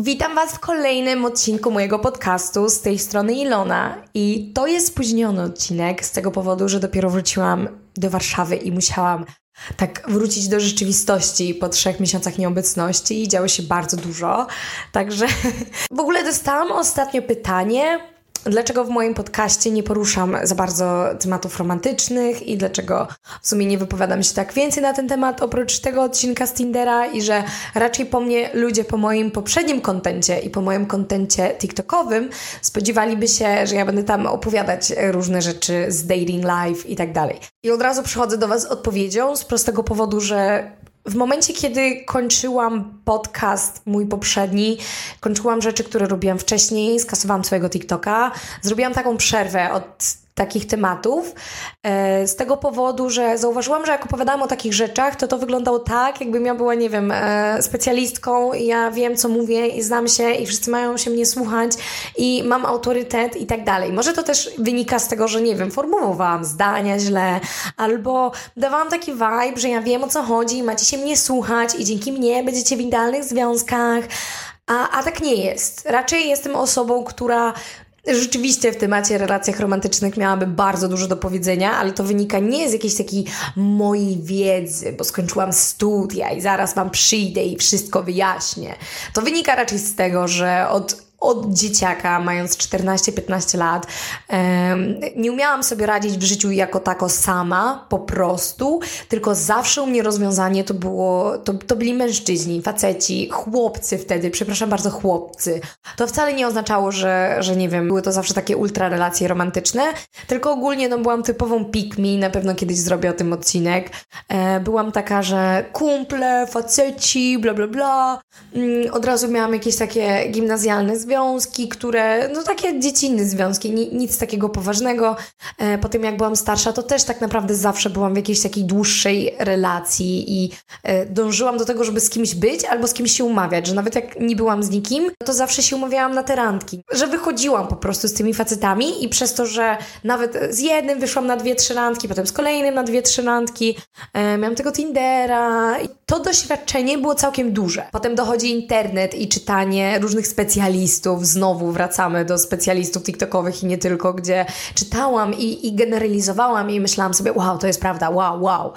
Witam Was w kolejnym odcinku mojego podcastu z tej strony Ilona. I to jest spóźniony odcinek z tego powodu, że dopiero wróciłam do Warszawy i musiałam tak wrócić do rzeczywistości po trzech miesiącach nieobecności i działo się bardzo dużo. Także w ogóle dostałam ostatnio pytanie, dlaczego w moim podcaście nie poruszam za bardzo tematów romantycznych i dlaczego w sumie nie wypowiadam się tak więcej na ten temat oprócz tego odcinka z Tindera i że raczej po mnie ludzie po moim poprzednim kontencie i po moim kontencie TikTokowym spodziewaliby się, że ja będę tam opowiadać różne rzeczy z dating life i tak dalej. I od razu przychodzę do Was z odpowiedzią z prostego powodu, że w momencie, kiedy kończyłam podcast mój poprzedni, kończyłam rzeczy, które robiłam wcześniej, skasowałam swojego TikToka, zrobiłam taką przerwę od takich tematów. E, z tego powodu, że zauważyłam, że jak opowiadałam o takich rzeczach, to to wyglądało tak, jakbym ja była, nie wiem, e, specjalistką ja wiem, co mówię i znam się i wszyscy mają się mnie słuchać i mam autorytet i tak dalej. Może to też wynika z tego, że nie wiem, formułowałam zdania źle albo dawałam taki vibe, że ja wiem, o co chodzi, macie się mnie słuchać i dzięki mnie będziecie w idealnych związkach. A, a tak nie jest. Raczej jestem osobą, która Rzeczywiście w temacie relacjach romantycznych miałaby bardzo dużo do powiedzenia, ale to wynika nie z jakiejś takiej mojej wiedzy, bo skończyłam studia i zaraz Wam przyjdę i wszystko wyjaśnię. To wynika raczej z tego, że od od dzieciaka, mając 14-15 lat, nie umiałam sobie radzić w życiu jako tako sama, po prostu, tylko zawsze u mnie rozwiązanie to było, to, to byli mężczyźni, faceci, chłopcy wtedy, przepraszam bardzo, chłopcy. To wcale nie oznaczało, że, że nie wiem, były to zawsze takie ultra relacje romantyczne, tylko ogólnie no byłam typową pick me, na pewno kiedyś zrobię o tym odcinek. E, byłam taka, że kumple, faceci, bla bla bla. Mm, od razu miałam jakieś takie gimnazjalne związki, które, no takie dziecinne związki, nic takiego poważnego. E, po tym jak byłam starsza, to też tak naprawdę zawsze byłam w jakiejś takiej dłuższej relacji i e, dążyłam do tego, żeby z kimś być albo z kimś się umawiać, że nawet jak nie byłam z nikim, to zawsze się umawiałam na te randki, że wychodziłam po prostu z tymi facetami i przez to, że nawet z jednym wyszłam na dwie, trzy randki, potem z kolejnym na dwie, trzy randki, e, miałam tego Tindera i to doświadczenie było całkiem duże. Potem dochodzi internet i czytanie różnych specjalistów, specjalistów, znowu wracamy do specjalistów TikTokowych i nie tylko, gdzie czytałam i, i generalizowałam i myślałam sobie, wow, to jest prawda, wow, wow.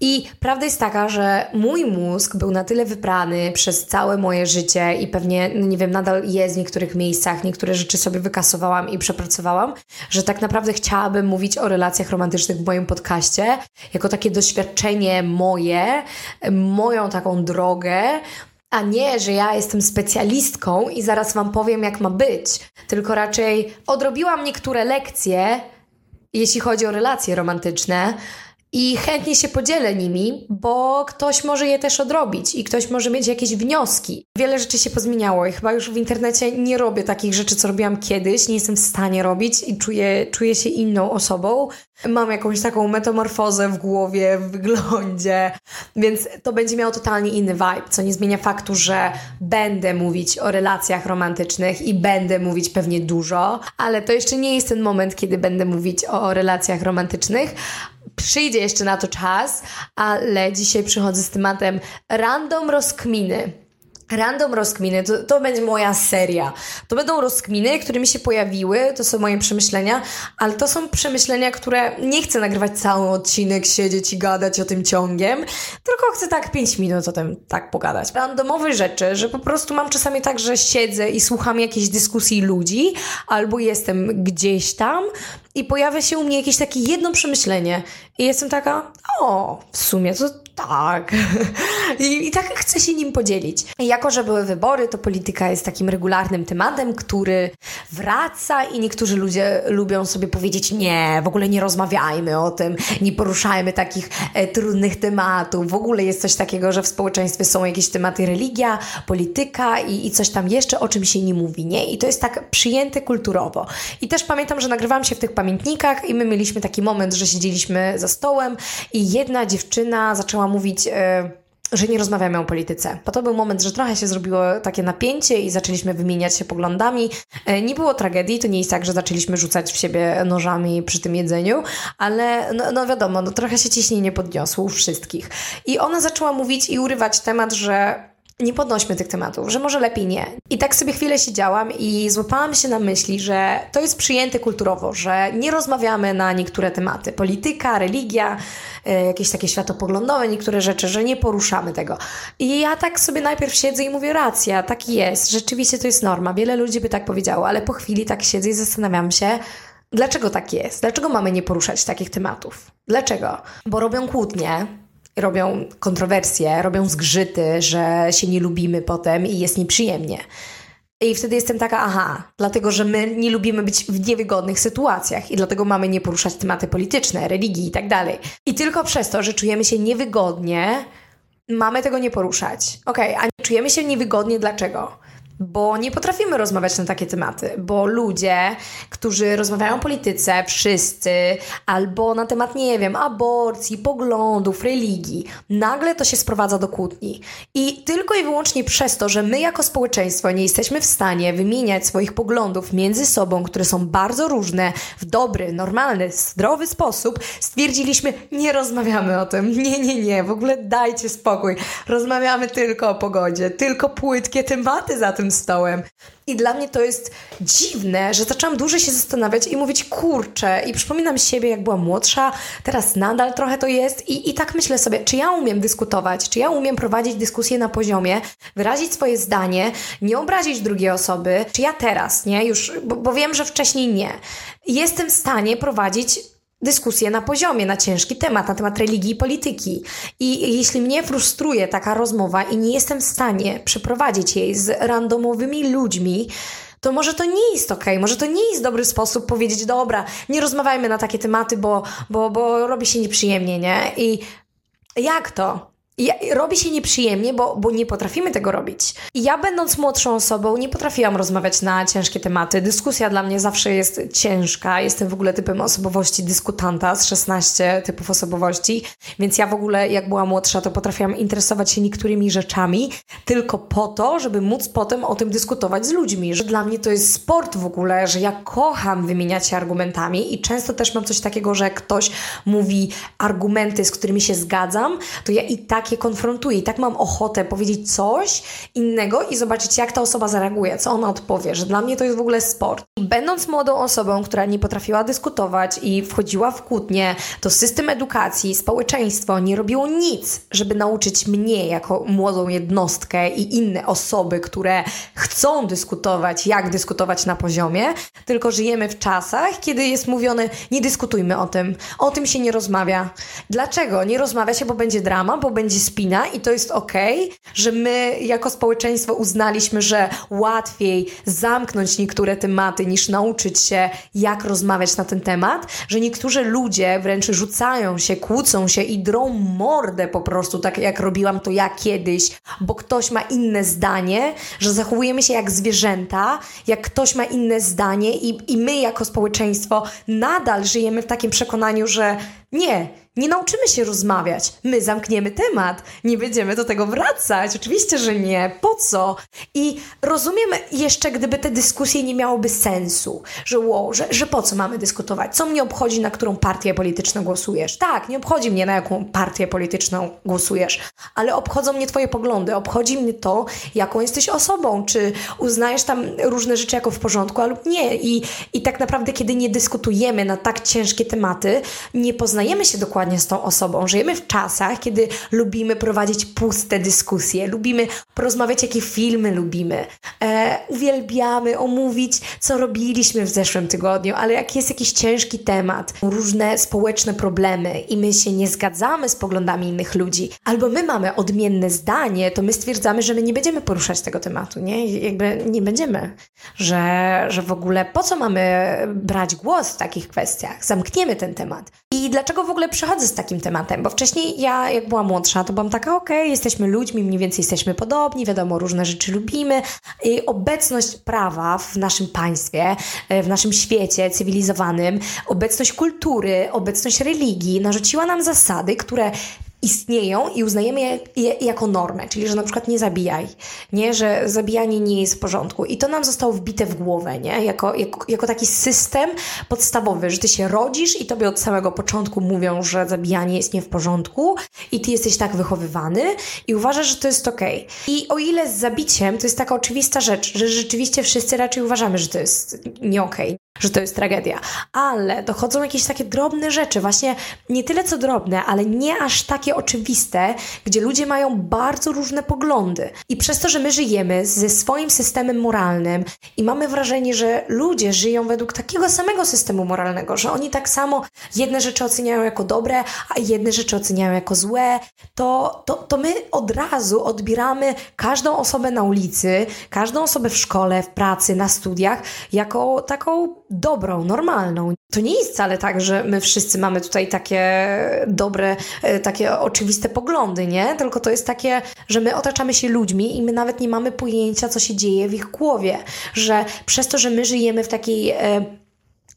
I prawda jest taka, że mój mózg był na tyle wyprany przez całe moje życie i pewnie, no nie wiem, nadal jest w niektórych miejscach, niektóre rzeczy sobie wykasowałam i przepracowałam, że tak naprawdę chciałabym mówić o relacjach romantycznych w moim podcaście, jako takie doświadczenie moje, moją taką drogę, a nie, że ja jestem specjalistką i zaraz Wam powiem, jak ma być, tylko raczej odrobiłam niektóre lekcje, jeśli chodzi o relacje romantyczne, i chętnie się podzielę nimi, bo ktoś może je też odrobić i ktoś może mieć jakieś wnioski. Wiele rzeczy się pozmieniało i chyba już w internecie nie robię takich rzeczy, co robiłam kiedyś, nie jestem w stanie robić i czuję, czuję się inną osobą. Mam jakąś taką metamorfozę w głowie, w wyglądzie, więc to będzie miało totalnie inny vibe, co nie zmienia faktu, że będę mówić o relacjach romantycznych i będę mówić pewnie dużo, ale to jeszcze nie jest ten moment, kiedy będę mówić o relacjach romantycznych, przyjdzie jeszcze na to czas, ale dzisiaj przychodzę z tematem random rozkminy. Random rozkminy, to, to będzie moja seria. To będą rozkminy, które mi się pojawiły, to są moje przemyślenia, ale to są przemyślenia, które nie chcę nagrywać cały odcinek, siedzieć i gadać o tym ciągiem, tylko chcę tak 5 minut o tym tak pogadać. Randomowe rzeczy, że po prostu mam czasami tak, że siedzę i słucham jakiejś dyskusji ludzi, albo jestem gdzieś tam i pojawia się u mnie jakieś takie jedno przemyślenie i jestem taka, o, w sumie to tak. I, I, tak chcę się nim podzielić. Jako, że były wybory, to polityka jest takim regularnym tematem, który wraca i niektórzy ludzie lubią sobie powiedzieć, nie, w ogóle nie rozmawiajmy o tym, nie poruszajmy takich e, trudnych tematów. W ogóle jest coś takiego, że w społeczeństwie są jakieś tematy religia, polityka i, i coś tam jeszcze, o czym się nie mówi, nie? I to jest tak przyjęte kulturowo. I też pamiętam, że nagrywałam się w tych pamiętnikach i my mieliśmy taki moment, że siedzieliśmy za stołem i jedna dziewczyna zaczęła zaczęła mówić, e, że nie rozmawiamy o polityce. Bo to był moment, że trochę się zrobiło takie napięcie i zaczęliśmy wymieniać się poglądami. E, nie było tragedii, to nie jest tak, że zaczęliśmy rzucać w siebie nożami przy tym jedzeniu, ale no, no wiadomo, no trochę się ciśnienie podniosło u wszystkich. I ona zaczęła mówić i urywać temat, że nie podnośmy tych tematów, że może lepiej nie. I tak sobie chwilę siedziałam i złapałam się na myśli, że to jest przyjęte kulturowo, że nie rozmawiamy na niektóre tematy. Polityka, religia, e, jakieś takie światopoglądowe, niektóre rzeczy, że nie poruszamy tego. I ja tak sobie najpierw siedzę i mówię, racja, tak jest, rzeczywiście to jest norma. Wiele ludzi by tak powiedziało, ale po chwili tak siedzę i zastanawiam się, Dlaczego tak jest? Dlaczego mamy nie poruszać takich tematów? Dlaczego? Bo robią kłótnie, robią kontrowersje, robią zgrzyty, że się nie lubimy potem i jest nieprzyjemnie. I wtedy jestem taka, aha, dlatego, że my nie lubimy być w niewygodnych sytuacjach i dlatego mamy nie poruszać tematy polityczne, religii i tak dalej. I tylko przez to, że czujemy się niewygodnie, mamy tego nie poruszać. Okej, okay, a czujemy się niewygodnie dlaczego? Bo nie potrafimy rozmawiać na takie tematy, bo ludzie, którzy rozmawiają o polityce, wszyscy, albo na temat, nie wiem, aborcji, poglądów, religii, nagle to się sprowadza do kłótni. I tylko i wyłącznie przez to, że my jako społeczeństwo nie jesteśmy w stanie wymieniać swoich poglądów między sobą, które są bardzo różne, w dobry, normalny, zdrowy sposób, stwierdziliśmy, nie rozmawiamy o tym. Nie, nie, nie, w ogóle dajcie spokój. Rozmawiamy tylko o pogodzie, tylko płytkie tematy za tym tym stołem. I dla mnie to jest dziwne, że zaczęłam dłużej się zastanawiać i mówić, kurczę, i przypominam siebie, jak byłam młodsza, teraz nadal trochę to jest i, i tak myślę sobie, czy ja umiem dyskutować, czy ja umiem prowadzić dyskusję na poziomie, wyrazić swoje zdanie, nie obrazić drugiej osoby, czy ja teraz, nie, już, bo, bo wiem, że wcześniej nie, jestem w stanie prowadzić dyskusję na poziomie, na ciężki temat, na temat religii i polityki. I jeśli mnie frustruje taka rozmowa i nie jestem w stanie przeprowadzić jej z randomowymi ludźmi, to może to nie jest ok, może to nie jest dobry sposób powiedzieć, dobra, nie rozmawiajmy na takie tematy, bo, bo, bo robi się nieprzyjemnie, nie? I jak to? Robi się nieprzyjemnie, bo, bo nie potrafimy tego robić. I ja, będąc młodszą osobą, nie potrafiłam rozmawiać na ciężkie tematy. Dyskusja dla mnie zawsze jest ciężka. Jestem w ogóle typem osobowości dyskutanta z 16 typów osobowości, więc ja w ogóle, jak była młodsza, to potrafiłam interesować się niektórymi rzeczami tylko po to, żeby móc potem o tym dyskutować z ludźmi. Że dla mnie to jest sport w ogóle, że ja kocham wymieniać się argumentami i często też mam coś takiego, że ktoś mówi argumenty, z którymi się zgadzam, to ja i tak tak je konfrontuję i tak mam ochotę powiedzieć coś innego i zobaczyć, jak ta osoba zareaguje, co ona odpowie, że dla mnie to jest w ogóle sport. Będąc młodą osobą, która nie potrafiła dyskutować i wchodziła w kłótnie, to system edukacji, społeczeństwo nie robiło nic, żeby nauczyć mnie jako młodą jednostkę i inne osoby, które chcą dyskutować, jak dyskutować na poziomie, tylko żyjemy w czasach, kiedy jest mówione, nie dyskutujmy o tym, o tym się nie rozmawia. Dlaczego? Nie rozmawia się, bo będzie drama, bo będzie będzie spina i to jest ok, że my jako społeczeństwo uznaliśmy, że łatwiej zamknąć niektóre tematy niż nauczyć się, jak rozmawiać na ten temat, że niektórzy ludzie wręcz rzucają się, kłócą się i drą mordę po prostu, tak jak robiłam to ja kiedyś, bo ktoś ma inne zdanie, że zachowujemy się jak zwierzęta, jak ktoś ma inne zdanie i, i my jako społeczeństwo nadal żyjemy w takim przekonaniu, że nie, nie nauczymy się rozmawiać. My zamkniemy temat, nie będziemy do tego wracać. Oczywiście, że nie. Po co? I rozumiem jeszcze, gdyby te dyskusje nie miałyby sensu, że, wow, że, że po co mamy dyskutować? Co mnie obchodzi, na którą partię polityczną głosujesz? Tak, nie obchodzi mnie, na jaką partię polityczną głosujesz, ale obchodzą mnie Twoje poglądy, obchodzi mnie to, jaką jesteś osobą, czy uznajesz tam różne rzeczy jako w porządku, lub nie. I, I tak naprawdę, kiedy nie dyskutujemy na tak ciężkie tematy, nie poznajemy się dokładnie dokładnie z tą osobą. Żyjemy w czasach, kiedy lubimy prowadzić puste dyskusje, lubimy porozmawiać, jakie filmy lubimy, e, uwielbiamy omówić, co robiliśmy w zeszłym tygodniu, ale jak jest jakiś ciężki temat, różne społeczne problemy i my się nie zgadzamy z poglądami innych ludzi, albo my mamy odmienne zdanie, to my stwierdzamy, że my nie będziemy poruszać tego tematu, nie? Jakby nie będziemy, że, że w ogóle po co mamy brać głos w takich kwestiach? Zamkniemy ten temat. I dlaczego w ogóle przychodzę z takim tematem? Bo wcześniej ja, jak byłam młodsza, to byłam taka, okej, okay, jesteśmy ludźmi, mniej więcej jesteśmy podobni, wiadomo, różne rzeczy lubimy. I obecność prawa w naszym państwie, e, w naszym świecie cywilizowanym, obecność kultury, obecność religii narzuciła nam zasady, które istnieją i uznajemy je, jako normę, czyli że na przykład nie zabijaj, nie, że zabijanie nie jest w porządku. I to nam zostało wbite w głowę, nie, jako, jako, jako taki system podstawowy, że ty się rodzisz i tobie od samego początku mówią, że zabijanie jest nie w porządku i ty jesteś tak wychowywany i uważasz, że to jest okej. Okay. I o ile z zabiciem to jest taka oczywista rzecz, że rzeczywiście wszyscy raczej uważamy, że to jest nie okej. Okay że to jest tragedia. Ale dochodzą jakieś takie drobne rzeczy, właśnie nie tyle co drobne, ale nie aż takie oczywiste, gdzie ludzie mają bardzo różne poglądy. I przez to, że my żyjemy ze swoim systemem moralnym i mamy wrażenie, że ludzie żyją według takiego samego systemu moralnego, że oni tak samo jedne rzeczy oceniają jako dobre, a jedne rzeczy oceniają jako złe, to, to, to my od razu odbieramy każdą osobę na ulicy, każdą osobę w szkole, w pracy, na studiach jako taką dobrą, normalną. To nie jest wcale tak, że my wszyscy mamy tutaj takie dobre, e, takie oczywiste poglądy, nie? Tylko to jest takie, że my otaczamy się ludźmi i my nawet nie mamy pojęcia, co się dzieje w ich głowie. Że przez to, że my żyjemy w takiej e,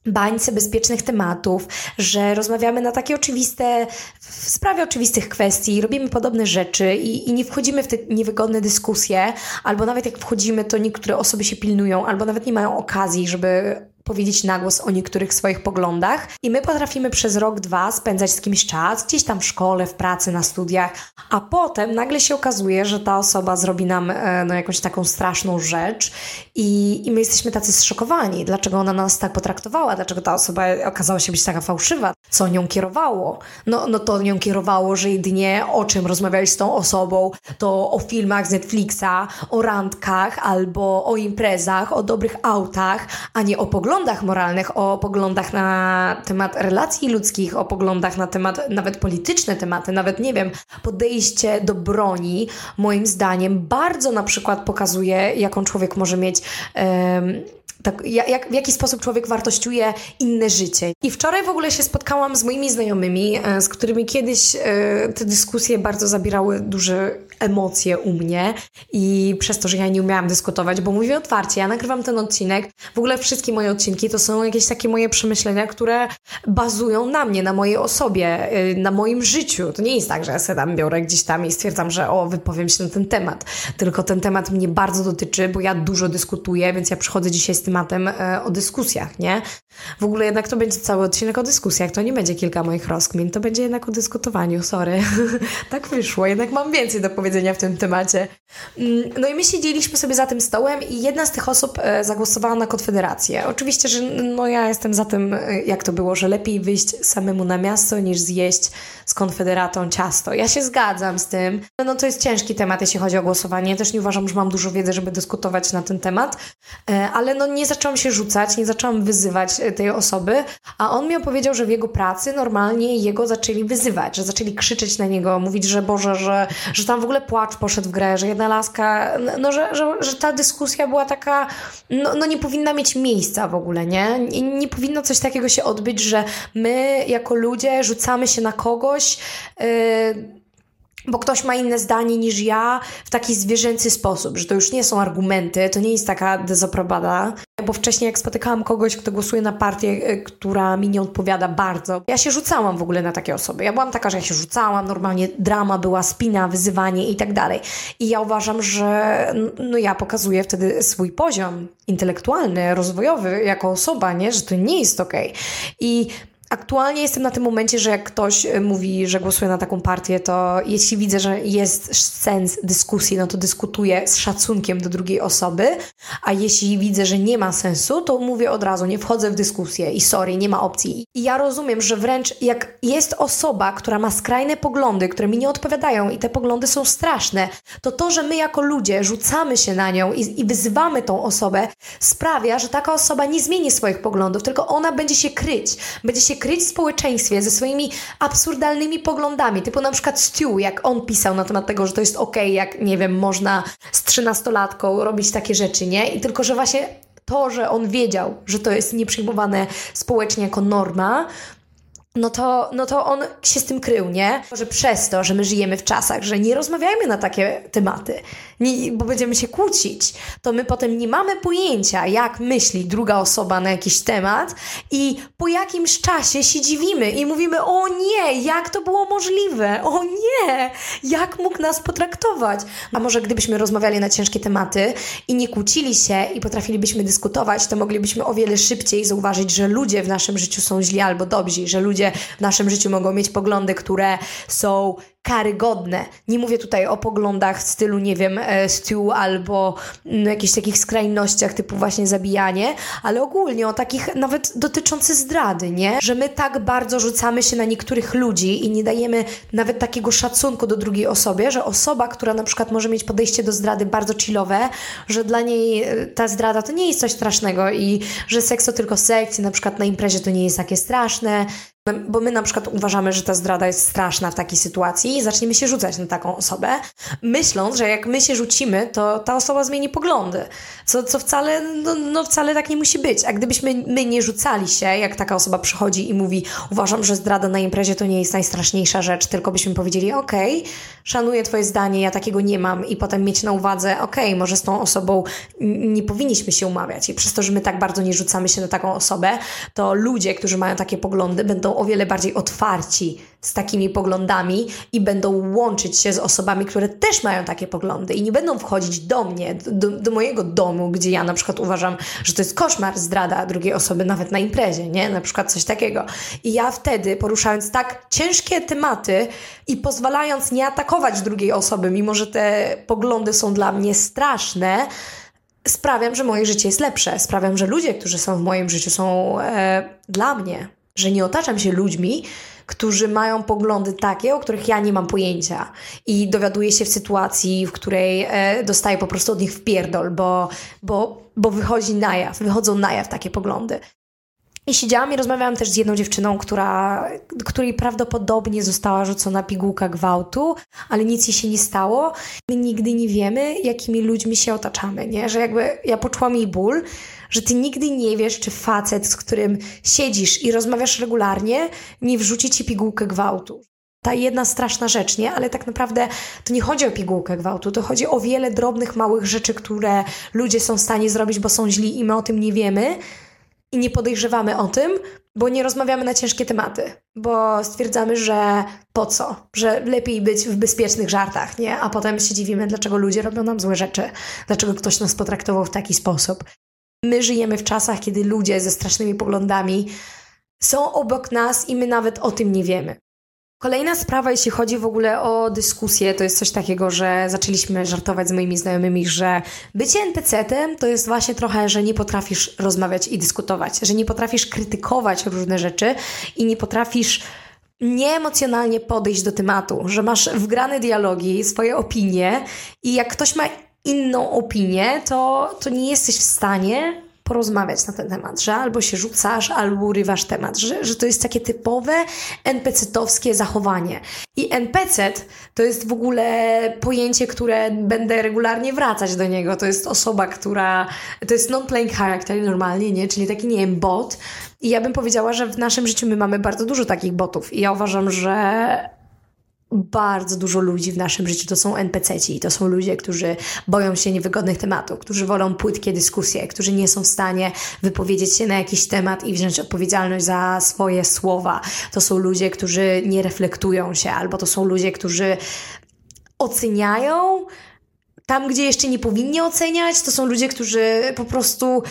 bańce bezpiecznych tematów, że rozmawiamy na takie oczywiste, w sprawie oczywistych kwestii, robimy podobne rzeczy i, i, nie wchodzimy w te niewygodne dyskusje, albo nawet jak wchodzimy, to niektóre osoby się pilnują, albo nawet nie mają okazji, żeby powiedzieć na głos o niektórych swoich poglądach i my potrafimy przez rok, dwa spędzać z kimś czas, gdzieś tam w szkole, w pracy, na studiach, a potem nagle się okazuje, że ta osoba zrobi nam e, no, jakąś taką straszną rzecz i, i my jesteśmy tacy zszokowani, dlaczego ona nas tak potraktowała, dlaczego ta osoba okazała się być taka fałszywa, co nią kierowało. No, no to nią kierowało, że jedynie o czym rozmawiałeś z tą osobą, to o filmach z Netflixa, o randkach albo o imprezach, o dobrych autach, a nie o poglądach poglądach moralnych, o poglądach na temat relacji ludzkich, o poglądach na temat nawet polityczne tematy, nawet nie wiem, podejście do broni, moim zdaniem bardzo na przykład pokazuje, jaką człowiek może mieć. Um, tak, jak, w jaki sposób człowiek wartościuje inne życie. I wczoraj w ogóle się spotkałam z moimi znajomymi, e, z którymi kiedyś e, te dyskusje bardzo zabierały duże emocje u mnie i przez to, że ja nie umiałam dyskutować, bo mówię otwarcie, ja nagrywam ten odcinek, w ogóle wszystkie moje odcinki to są jakieś takie moje przemyślenia, które bazują na mnie, na mojej osobie, e, na moim życiu. To nie jest tak, że ja sobie tam biorę gdzieś tam i stwierdzam, że o, wypowiem się na ten temat, tylko ten temat mnie bardzo dotyczy, bo ja dużo dyskutuję, więc ja przychodzę dzisiaj z tematem e, o dyskusjach, nie? W ogóle jednak to będzie cały odcinek o dyskusjach, to nie będzie kilka moich rozkmin, to będzie jednak o dyskutowaniu, sorry. tak wyszło, jednak mam więcej do powiedzenia w tym temacie. Mm, no i my siedzieliśmy sobie za tym stołem i jedna z tych osób e, zagłosowała na Konfederację. Oczywiście, że no ja jestem za tym, e, jak to było, że lepiej wyjść samemu na miasto niż zjeść z Konfederatą ciasto. Ja się zgadzam z tym. No to jest ciężki temat, jeśli chodzi o głosowanie. Ja też nie uważam, że mam dużo wiedzy, żeby dyskutować na ten temat, ale no nie zaczęłam się rzucać, nie zaczęłam wyzywać e, tej osoby, a on mi opowiedział, że w jego pracy normalnie jego zaczęli wyzywać, że zaczęli krzyczeć na niego, mówić, że Boże, że, że tam w ogóle płacz poszedł w grę, że jedna laska, no, że, że, że ta dyskusja była taka, no, no nie powinna mieć miejsca w ogóle, nie? nie? Nie powinno coś takiego się odbyć, że my jako ludzie rzucamy się na kogoś, yy, bo ktoś ma inne zdanie niż ja w taki zwierzęcy sposób, że to już nie są argumenty, to nie jest taka dezaprobada, bo wcześniej jak spotykałam kogoś, kto głosuje na partię, e, która mi nie odpowiada bardzo, ja się rzucałam w ogóle na takie osoby. Ja byłam taka, że ja się rzucałam, normalnie drama była, spina, wyzywanie i tak dalej. I ja uważam, że no ja pokazuję wtedy swój poziom intelektualny, rozwojowy jako osoba, nie? Że to nie jest okej. Okay. I Aktualnie jestem na tym momencie, że jak ktoś e, mówi, że głosuje na taką partię, to jeśli widzę, że jest sens dyskusji, no to dyskutuję z szacunkiem do drugiej osoby, a jeśli widzę, że nie ma sensu, to mówię od razu, nie wchodzę w dyskusję i sorry, nie ma opcji. I ja rozumiem, że wręcz jak jest osoba, która ma skrajne poglądy, które mi nie odpowiadają i te poglądy są straszne, to to, że my jako ludzie rzucamy się na nią i, i wyzywamy tą osobę, sprawia, że taka osoba nie zmieni swoich poglądów, tylko ona będzie się kryć, będzie się kryć w społeczeństwie ze swoimi absurdalnymi poglądami, typu na przykład Stu, jak on pisał na temat tego, że to jest okej, okay, jak nie wiem, można z trzynastolatką robić takie rzeczy, nie? I tylko, że właśnie to, że on wiedział, że to jest nieprzyjmowane społecznie jako norma, no to, no to on się z tym krył, nie? Może przez to, że my żyjemy w czasach, że nie rozmawiajmy na takie tematy, nie, bo będziemy się kłócić, to my potem nie mamy pojęcia, jak myśli druga osoba na jakiś temat i po jakimś czasie się dziwimy i mówimy, o nie, jak to było możliwe? O nie, jak mógł nas potraktować? A może gdybyśmy rozmawiali na ciężkie tematy i nie kłócili się i potrafilibyśmy dyskutować, to moglibyśmy o wiele szybciej zauważyć, że ludzie w naszym życiu są źli albo dobrzy, że ludzie w naszym życiu mogą mieć poglądy, które są karygodne. Nie mówię tutaj o poglądach w stylu, nie wiem, e, Stu albo no, jakichś takich skrajnościach typu właśnie zabijanie, ale ogólnie o takich nawet dotyczących zdrady, nie? Że my tak bardzo rzucamy się na niektórych ludzi i nie dajemy nawet takiego szacunku do drugiej osoby, że osoba, która na przykład może mieć podejście do zdrady bardzo chillowe, że dla niej e, ta zdrada to nie jest coś strasznego i że seks to tylko seks i na przykład na imprezie to nie jest takie straszne, bo my na przykład uważamy, że ta zdrada jest straszna w takiej sytuacji i zaczniemy się rzucać na taką osobę, myśląc, że jak my się rzucimy, to ta osoba zmieni poglądy. Co, co wcale, no, no wcale tak nie musi być. A gdybyśmy my nie rzucali się, jak taka osoba przychodzi i mówi, uważam, że zdrada na imprezie to nie jest najstraszniejsza rzecz, tylko byśmy powiedzieli, okej, okay, szanuję twoje zdanie, ja takiego nie mam i potem mieć na uwadze, okej, okay, może z tą osobą nie powinniśmy się umawiać. I przez to, że my tak bardzo nie rzucamy się na taką osobę, to ludzie, którzy mają takie poglądy, będą o wiele bardziej otwarci z takimi poglądami i będą łączyć się z osobami, które też mają takie poglądy i nie będą wchodzić do mnie, do, do, mojego domu, gdzie ja na przykład uważam, że to jest koszmar zdrada drugiej osoby, nawet na imprezie, nie? Na przykład coś takiego. I ja wtedy, poruszając tak ciężkie tematy i pozwalając nie atakować drugiej osoby, mimo że te poglądy są dla mnie straszne, sprawiam, że moje życie jest lepsze. Sprawiam, że ludzie, którzy są w moim życiu, są e, dla mnie że nie otaczam się ludźmi, którzy mają poglądy takie, o których ja nie mam pojęcia. I dowiaduję się w sytuacji, w której e, dostaję po prostu od nich wpierdol, bo, bo, bo wychodzi na jaw, wychodzą na jaw takie poglądy. I siedziałam i rozmawiałam też z jedną dziewczyną, która, której prawdopodobnie została rzucona pigułka gwałtu, ale nic jej się nie stało. My nigdy nie wiemy, jakimi ludźmi się otaczamy, nie? Że jakby ja poczułam jej ból, że ty nigdy nie wiesz, czy facet, z którym siedzisz i rozmawiasz regularnie, nie wrzuci ci pigułkę gwałtu. Ta jedna straszna rzecz, nie? Ale tak naprawdę to nie chodzi o pigułkę gwałtu, to chodzi o wiele drobnych, małych rzeczy, które ludzie są w stanie zrobić, bo są źli i my o tym nie wiemy i nie podejrzewamy o tym, bo nie rozmawiamy na ciężkie tematy, bo stwierdzamy, że po co, że lepiej być w bezpiecznych żartach, nie? A potem się dziwimy, dlaczego ludzie robią nam złe rzeczy, dlaczego ktoś nas potraktował w taki sposób. My żyjemy w czasach, kiedy ludzie ze strasznymi poglądami są obok nas i my nawet o tym nie wiemy. Kolejna sprawa, jeśli chodzi w ogóle o dyskusję, to jest coś takiego, że zaczęliśmy żartować z moimi znajomymi, że bycie NPC-tem to jest właśnie trochę, że nie potrafisz rozmawiać i dyskutować, że nie potrafisz krytykować różne rzeczy i nie potrafisz nieemocjonalnie podejść do tematu, że masz wgrane dialogi, swoje opinie i jak ktoś ma inną opinię, to, to nie jesteś w stanie porozmawiać na ten temat, że albo się rzucasz, albo urywasz temat, że, że to jest takie typowe NPC-towskie zachowanie. I NPC to jest w ogóle pojęcie, które będę regularnie wracać do niego. To jest osoba, która. To jest non-playing character normalnie, nie? Czyli taki, nie wiem, bot. I ja bym powiedziała, że w naszym życiu my mamy bardzo dużo takich botów. I ja uważam, że bardzo dużo ludzi w naszym życiu to są NPC-ci to są ludzie, którzy boją się niewygodnych tematów, którzy wolą płytkie dyskusje, którzy nie są w stanie wypowiedzieć się na jakiś temat i wziąć odpowiedzialność za swoje słowa. To są ludzie, którzy nie reflektują się, albo to są ludzie, którzy oceniają tam, gdzie jeszcze nie powinni oceniać. To są ludzie, którzy po prostu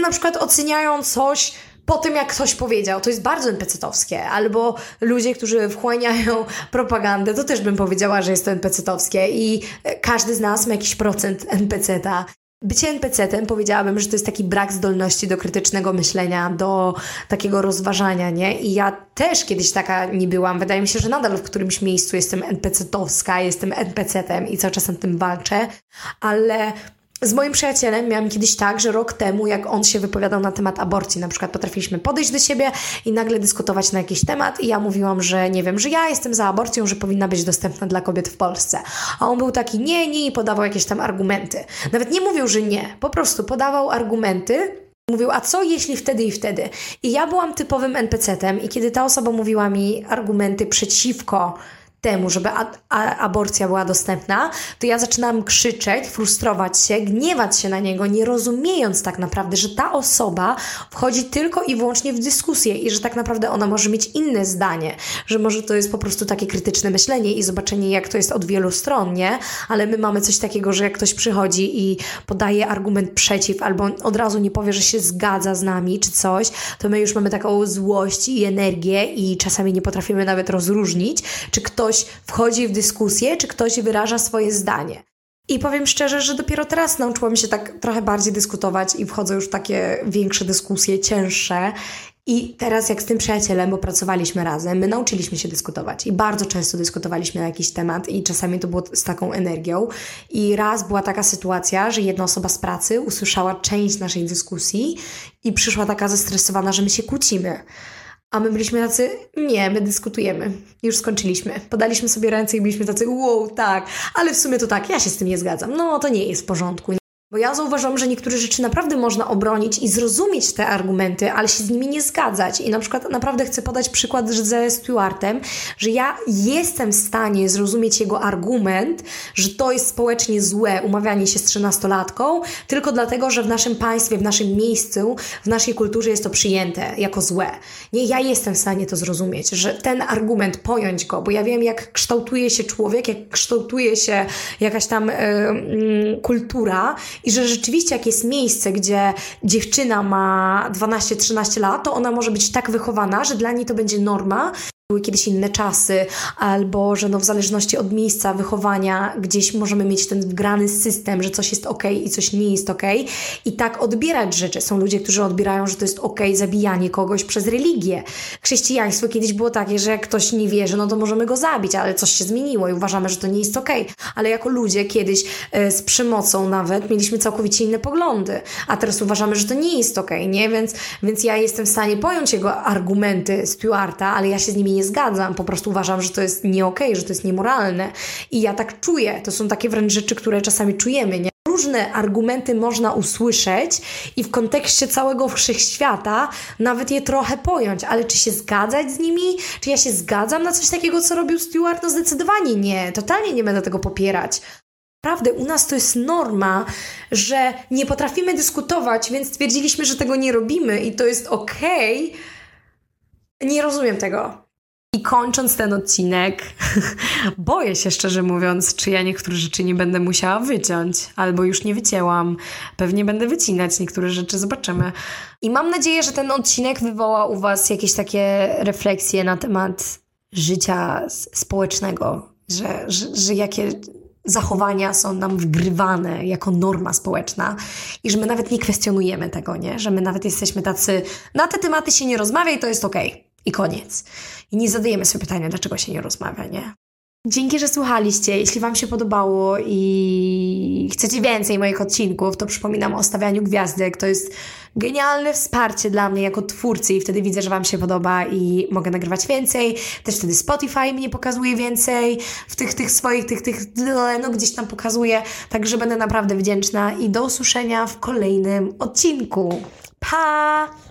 na przykład oceniają coś po tym, jak ktoś powiedział. To jest bardzo NPC-towskie. Albo ludzie, którzy wchłaniają propagandę, to też bym powiedziała, że jest to NPC-towskie i każdy z nas ma jakiś procent NPC-ta. Bycie NPC-tem powiedziałabym, że to jest taki brak zdolności do krytycznego myślenia, do takiego rozważania, nie? I ja też kiedyś taka nie byłam. Wydaje mi się, że nadal w którymś miejscu jestem NPC-towska, jestem NPC-tem i cały czas na tym walczę, ale z moim przyjacielem miałam kiedyś tak, że rok temu, jak on się wypowiadał na temat aborcji, na przykład potrafiliśmy podejść do siebie i nagle dyskutować na jakiś temat i ja mówiłam, że nie wiem, że ja jestem za aborcją, że powinna być dostępna dla kobiet w Polsce. A on był taki nie, nie i podawał jakieś tam argumenty. Nawet nie mówił, że nie, po prostu podawał argumenty, Mówił, a co jeśli wtedy i wtedy? I ja byłam typowym NPC-tem i kiedy ta osoba mówiła mi argumenty przeciwko temu, żeby a, a, aborcja była dostępna, to ja zaczynam krzyczeć, frustrować się, gniewać się na niego, nie rozumiejąc tak naprawdę, że ta osoba wchodzi tylko i wyłącznie w dyskusję i że tak naprawdę ona może mieć inne zdanie, że może to jest po prostu takie krytyczne myślenie i zobaczenie, jak to jest od wielu stron, nie? Ale my mamy coś takiego, że jak ktoś przychodzi i podaje argument przeciw, albo od razu nie powie, że się zgadza z nami czy coś, to my już mamy taką złość i energię i czasami nie potrafimy nawet rozróżnić, czy ktoś ktoś wchodzi w dyskusję, czy ktoś wyraża swoje zdanie. I powiem szczerze, że dopiero teraz nauczyłam się tak trochę bardziej dyskutować i wchodzę już w takie większe dyskusje, cięższe. I teraz, jak z tym przyjacielem, bo pracowaliśmy razem, my nauczyliśmy się dyskutować i bardzo często dyskutowaliśmy na jakiś temat, i czasami to było z taką energią. I raz była taka sytuacja, że jedna osoba z pracy usłyszała część naszej dyskusji i przyszła taka zestresowana, że my się kłócimy. A my byliśmy tacy, nie, my dyskutujemy. Już skończyliśmy. Podaliśmy sobie ręce i byliśmy tacy, wow, tak, ale w sumie to tak, ja się z tym nie zgadzam. No, to nie jest w porządku. Bo ja zauważam, że niektóre rzeczy naprawdę można obronić i zrozumieć te argumenty, ale się z nimi nie zgadzać. I na przykład naprawdę chcę podać przykład ze Stewartem, że ja jestem w stanie zrozumieć jego argument, że to jest społecznie złe umawianie się z trzynastolatką, tylko dlatego, że w naszym państwie, w naszym miejscu, w naszej kulturze jest to przyjęte jako złe. Nie, ja jestem w stanie to zrozumieć, że ten argument, pojąć go, bo ja wiem, jak kształtuje się człowiek, jak kształtuje się jakaś tam yy, kultura i że rzeczywiście jak jest miejsce, gdzie dziewczyna ma 12-13 lat, to ona może być tak wychowana, że dla niej to będzie norma, były kiedyś inne czasy, albo że no w zależności od miejsca wychowania gdzieś możemy mieć ten wgrany system, że coś jest ok i coś nie jest ok i tak odbierać rzeczy. Są ludzie, którzy odbierają, że to jest ok zabijanie kogoś przez religię. Chrześcijaństwo kiedyś było takie, że jak ktoś nie wierzy, no to możemy go zabić, ale coś się zmieniło i uważamy, że to nie jest ok. Ale jako ludzie kiedyś e, z przemocą nawet mieliśmy całkowicie inne poglądy, a teraz uważamy, że to nie jest ok, nie? Więc, więc ja jestem w stanie pojąć jego argumenty Stuarta, ale ja się z nimi nie nie zgadzam, po prostu uważam, że to jest nie okay, że to jest niemoralne. I ja tak czuję. To są takie wręcz rzeczy, które czasami czujemy, nie? Różne argumenty można usłyszeć i w kontekście całego wszechświata nawet je trochę pojąć, ale czy się zgadzać z nimi? Czy ja się zgadzam na coś takiego, co robił Stewart? No zdecydowanie nie. Totalnie nie będę tego popierać. Naprawdę, u nas to jest norma, że nie potrafimy dyskutować, więc stwierdziliśmy, że tego nie robimy i to jest okej. Okay. Nie rozumiem tego. I kończąc ten odcinek, boję się szczerze mówiąc, czy ja niektóre rzeczy nie będę musiała wyciąć, albo już nie wycięłam. Pewnie będę wycinać niektóre rzeczy, zobaczymy. I mam nadzieję, że ten odcinek wywoła u Was jakieś takie refleksje na temat życia społecznego, że, że, że jakie zachowania są nam wgrywane jako norma społeczna i że my nawet nie kwestionujemy tego, nie? Że my nawet jesteśmy tacy, na te tematy się nie rozmawia i to jest okej. Okay. I koniec. I nie zadajemy sobie pytania, dlaczego się nie rozmawia, nie? Dzięki, że słuchaliście. Jeśli Wam się podobało i chcecie więcej moich odcinków, to przypominam o stawianiu gwiazdek. To jest genialne wsparcie dla mnie jako twórcy i wtedy widzę, że Wam się podoba i mogę nagrywać więcej. Też wtedy Spotify mnie pokazuje więcej w tych, tych swoich, tych, tych, no gdzieś tam pokazuje. Także będę naprawdę wdzięczna i do usłyszenia w kolejnym odcinku. Pa!